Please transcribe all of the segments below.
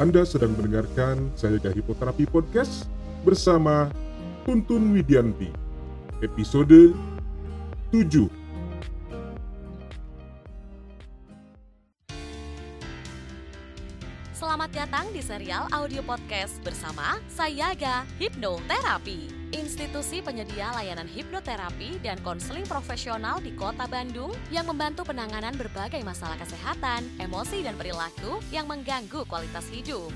Anda sedang mendengarkan saya Hipoterapi Podcast bersama Tuntun Widianti. Episode 7. Selamat datang di serial audio podcast bersama Sayaga Hipnoterapi, institusi penyedia layanan hipnoterapi dan konseling profesional di Kota Bandung yang membantu penanganan berbagai masalah kesehatan, emosi, dan perilaku yang mengganggu kualitas hidup.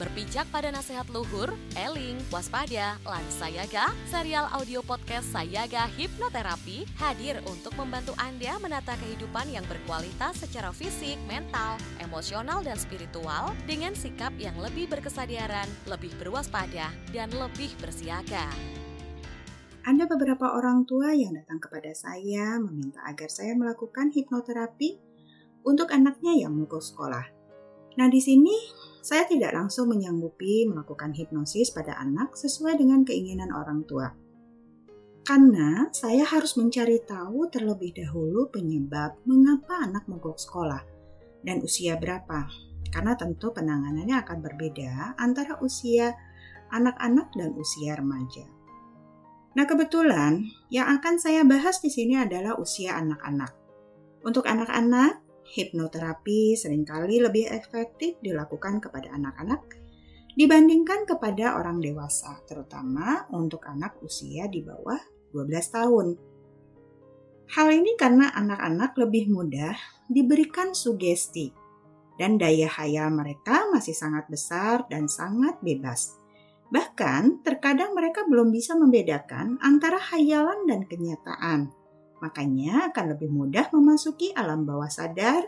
Berpijak pada nasihat luhur, eling, waspada, Sayaga, serial audio podcast Sayaga Hipnoterapi hadir untuk membantu Anda menata kehidupan yang berkualitas secara fisik, mental, emosional, dan spiritual dengan sikap yang lebih berkesadaran, lebih berwaspada, dan lebih bersiaga. Ada beberapa orang tua yang datang kepada saya meminta agar saya melakukan hipnoterapi untuk anaknya yang mogok sekolah. Nah, di sini saya tidak langsung menyanggupi melakukan hipnosis pada anak sesuai dengan keinginan orang tua. Karena saya harus mencari tahu terlebih dahulu penyebab mengapa anak mogok sekolah dan usia berapa. Karena tentu penanganannya akan berbeda antara usia anak-anak dan usia remaja. Nah, kebetulan yang akan saya bahas di sini adalah usia anak-anak. Untuk anak-anak, hipnoterapi sering kali lebih efektif dilakukan kepada anak-anak dibandingkan kepada orang dewasa, terutama untuk anak usia di bawah 12 tahun. Hal ini karena anak-anak lebih mudah diberikan sugesti dan daya hayal mereka masih sangat besar dan sangat bebas. Bahkan, terkadang mereka belum bisa membedakan antara hayalan dan kenyataan. Makanya akan lebih mudah memasuki alam bawah sadar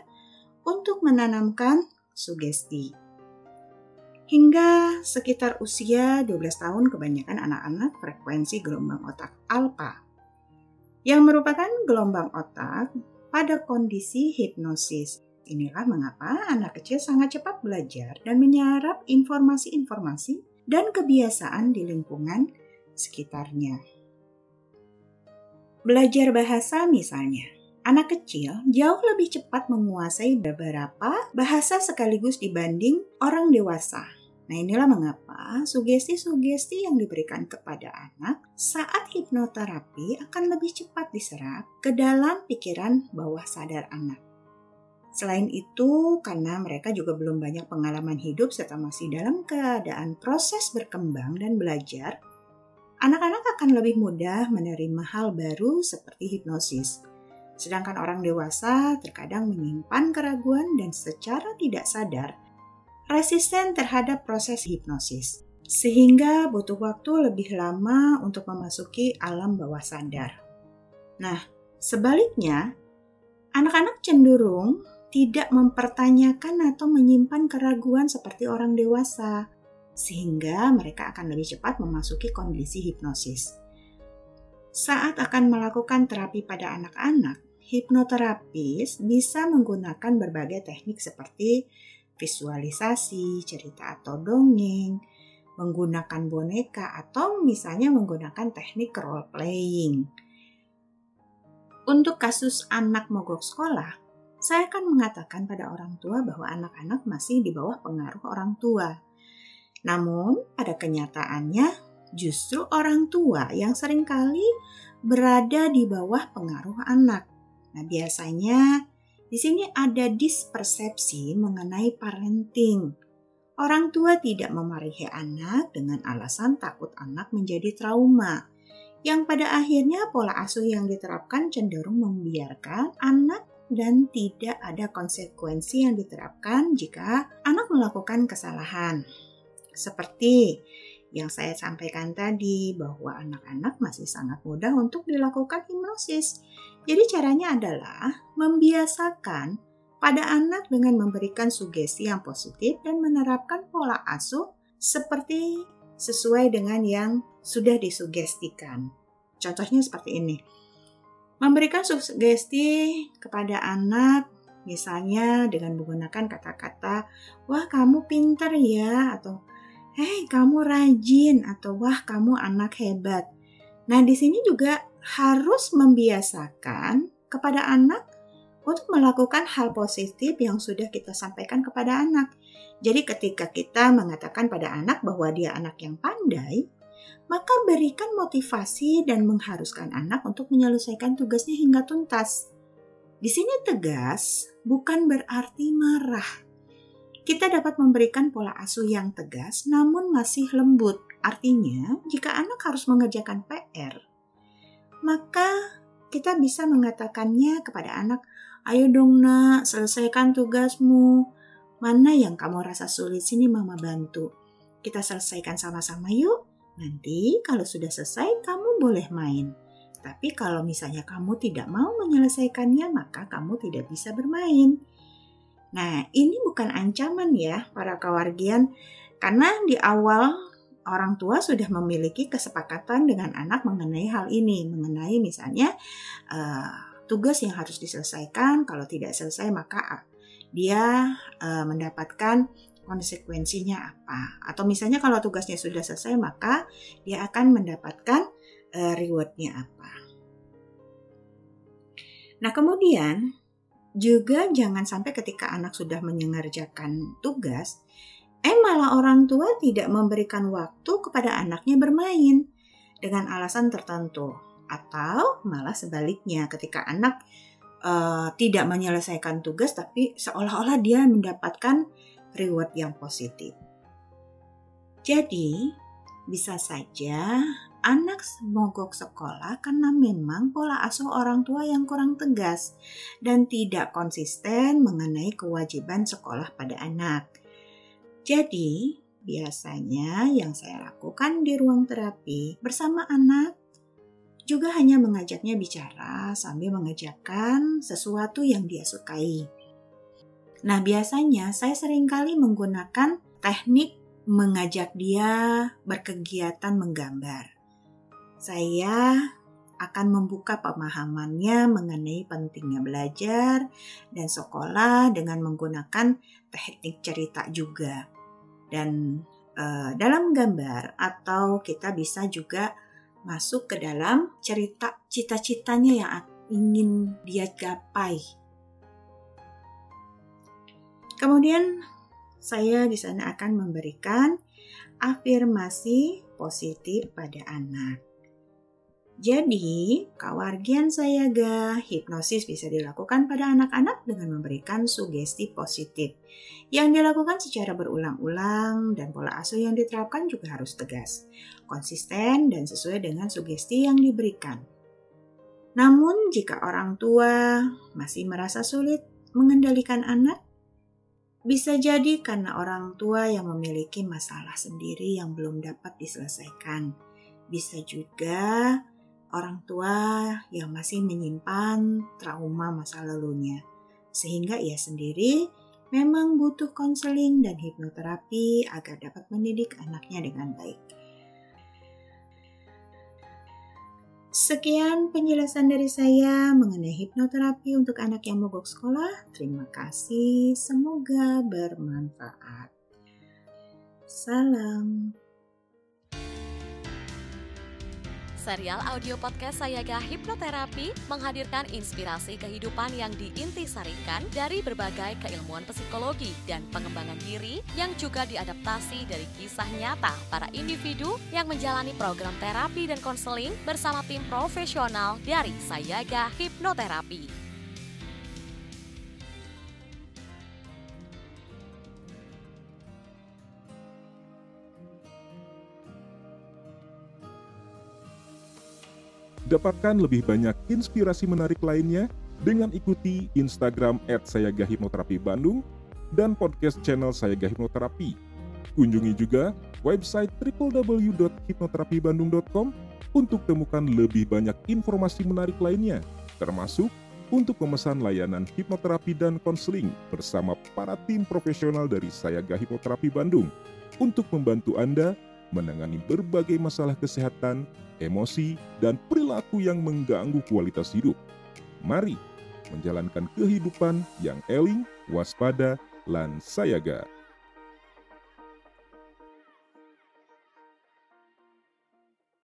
untuk menanamkan sugesti. Hingga sekitar usia 12 tahun kebanyakan anak-anak frekuensi gelombang otak alfa yang merupakan gelombang otak pada kondisi hipnosis. Inilah mengapa anak kecil sangat cepat belajar dan menyerap informasi-informasi dan kebiasaan di lingkungan sekitarnya. Belajar bahasa misalnya. Anak kecil jauh lebih cepat menguasai beberapa bahasa sekaligus dibanding orang dewasa. Nah inilah mengapa sugesti-sugesti yang diberikan kepada anak saat hipnoterapi akan lebih cepat diserap ke dalam pikiran bawah sadar anak. Selain itu, karena mereka juga belum banyak pengalaman hidup serta masih dalam keadaan proses berkembang dan belajar, anak-anak akan lebih mudah menerima hal baru seperti hipnosis. Sedangkan orang dewasa terkadang menyimpan keraguan dan secara tidak sadar resisten terhadap proses hipnosis. Sehingga butuh waktu lebih lama untuk memasuki alam bawah sadar. Nah, sebaliknya, anak-anak cenderung tidak mempertanyakan atau menyimpan keraguan seperti orang dewasa sehingga mereka akan lebih cepat memasuki kondisi hipnosis. Saat akan melakukan terapi pada anak-anak, hipnoterapis bisa menggunakan berbagai teknik seperti visualisasi, cerita atau dongeng, menggunakan boneka, atau misalnya menggunakan teknik role playing. Untuk kasus anak mogok sekolah, saya akan mengatakan pada orang tua bahwa anak-anak masih di bawah pengaruh orang tua namun, pada kenyataannya, justru orang tua yang sering kali berada di bawah pengaruh anak. Nah, biasanya di sini ada dispersepsi mengenai parenting. Orang tua tidak memarahi anak dengan alasan takut anak menjadi trauma, yang pada akhirnya pola asuh yang diterapkan cenderung membiarkan anak dan tidak ada konsekuensi yang diterapkan jika anak melakukan kesalahan. Seperti yang saya sampaikan tadi bahwa anak-anak masih sangat mudah untuk dilakukan hipnosis. Jadi caranya adalah membiasakan pada anak dengan memberikan sugesti yang positif dan menerapkan pola asuh seperti sesuai dengan yang sudah disugestikan. Contohnya seperti ini. Memberikan sugesti kepada anak misalnya dengan menggunakan kata-kata, "Wah, kamu pinter ya," atau "Hei, kamu rajin" atau "Wah, kamu anak hebat." Nah, di sini juga harus membiasakan kepada anak untuk melakukan hal positif yang sudah kita sampaikan kepada anak. Jadi ketika kita mengatakan pada anak bahwa dia anak yang pandai, maka berikan motivasi dan mengharuskan anak untuk menyelesaikan tugasnya hingga tuntas. Di sini tegas bukan berarti marah. Kita dapat memberikan pola asuh yang tegas namun masih lembut. Artinya, jika anak harus mengerjakan PR, maka kita bisa mengatakannya kepada anak, "Ayo dong, Nak, selesaikan tugasmu. Mana yang kamu rasa sulit sini Mama bantu. Kita selesaikan sama-sama yuk." Nanti kalau sudah selesai kamu boleh main. Tapi kalau misalnya kamu tidak mau menyelesaikannya maka kamu tidak bisa bermain. Nah ini bukan ancaman ya para kawargian karena di awal orang tua sudah memiliki kesepakatan dengan anak mengenai hal ini. Mengenai misalnya uh, tugas yang harus diselesaikan kalau tidak selesai maka dia uh, mendapatkan konsekuensinya apa. Atau misalnya kalau tugasnya sudah selesai, maka dia akan mendapatkan uh, rewardnya apa. Nah kemudian juga jangan sampai ketika anak sudah menyengerjakan tugas, eh malah orang tua tidak memberikan waktu kepada anaknya bermain dengan alasan tertentu. Atau malah sebaliknya ketika anak uh, tidak menyelesaikan tugas tapi seolah-olah dia mendapatkan reward yang positif. Jadi, bisa saja anak mogok sekolah karena memang pola asuh orang tua yang kurang tegas dan tidak konsisten mengenai kewajiban sekolah pada anak. Jadi, biasanya yang saya lakukan di ruang terapi bersama anak juga hanya mengajaknya bicara sambil mengajarkan sesuatu yang dia sukai. Nah, biasanya saya sering kali menggunakan teknik mengajak dia berkegiatan menggambar. Saya akan membuka pemahamannya mengenai pentingnya belajar dan sekolah dengan menggunakan teknik cerita juga. Dan uh, dalam gambar atau kita bisa juga masuk ke dalam cerita cita-citanya yang ingin dia gapai Kemudian saya di sana akan memberikan afirmasi positif pada anak. Jadi, kawargian sayaga hipnosis bisa dilakukan pada anak-anak dengan memberikan sugesti positif yang dilakukan secara berulang-ulang dan pola asuh yang diterapkan juga harus tegas, konsisten dan sesuai dengan sugesti yang diberikan. Namun, jika orang tua masih merasa sulit mengendalikan anak, bisa jadi karena orang tua yang memiliki masalah sendiri yang belum dapat diselesaikan. Bisa juga orang tua yang masih menyimpan trauma masa lalunya, sehingga ia sendiri memang butuh konseling dan hipnoterapi agar dapat mendidik anaknya dengan baik. Sekian penjelasan dari saya mengenai hipnoterapi untuk anak yang mogok sekolah. Terima kasih, semoga bermanfaat. Salam. Serial audio podcast Sayaga Hipnoterapi menghadirkan inspirasi kehidupan yang diintisarikan dari berbagai keilmuan psikologi dan pengembangan diri yang juga diadaptasi dari kisah nyata para individu yang menjalani program terapi dan konseling bersama tim profesional dari Sayaga Hipnoterapi. Dapatkan lebih banyak inspirasi menarik lainnya dengan ikuti Instagram at dan podcast channel Sayaga Hipnoterapi. Kunjungi juga website www.hipnoterapibandung.com untuk temukan lebih banyak informasi menarik lainnya, termasuk untuk memesan layanan hipnoterapi dan konseling bersama para tim profesional dari Sayaga Hipnoterapi Bandung untuk membantu Anda menangani berbagai masalah kesehatan emosi, dan perilaku yang mengganggu kualitas hidup. Mari menjalankan kehidupan yang eling, waspada, lan sayaga.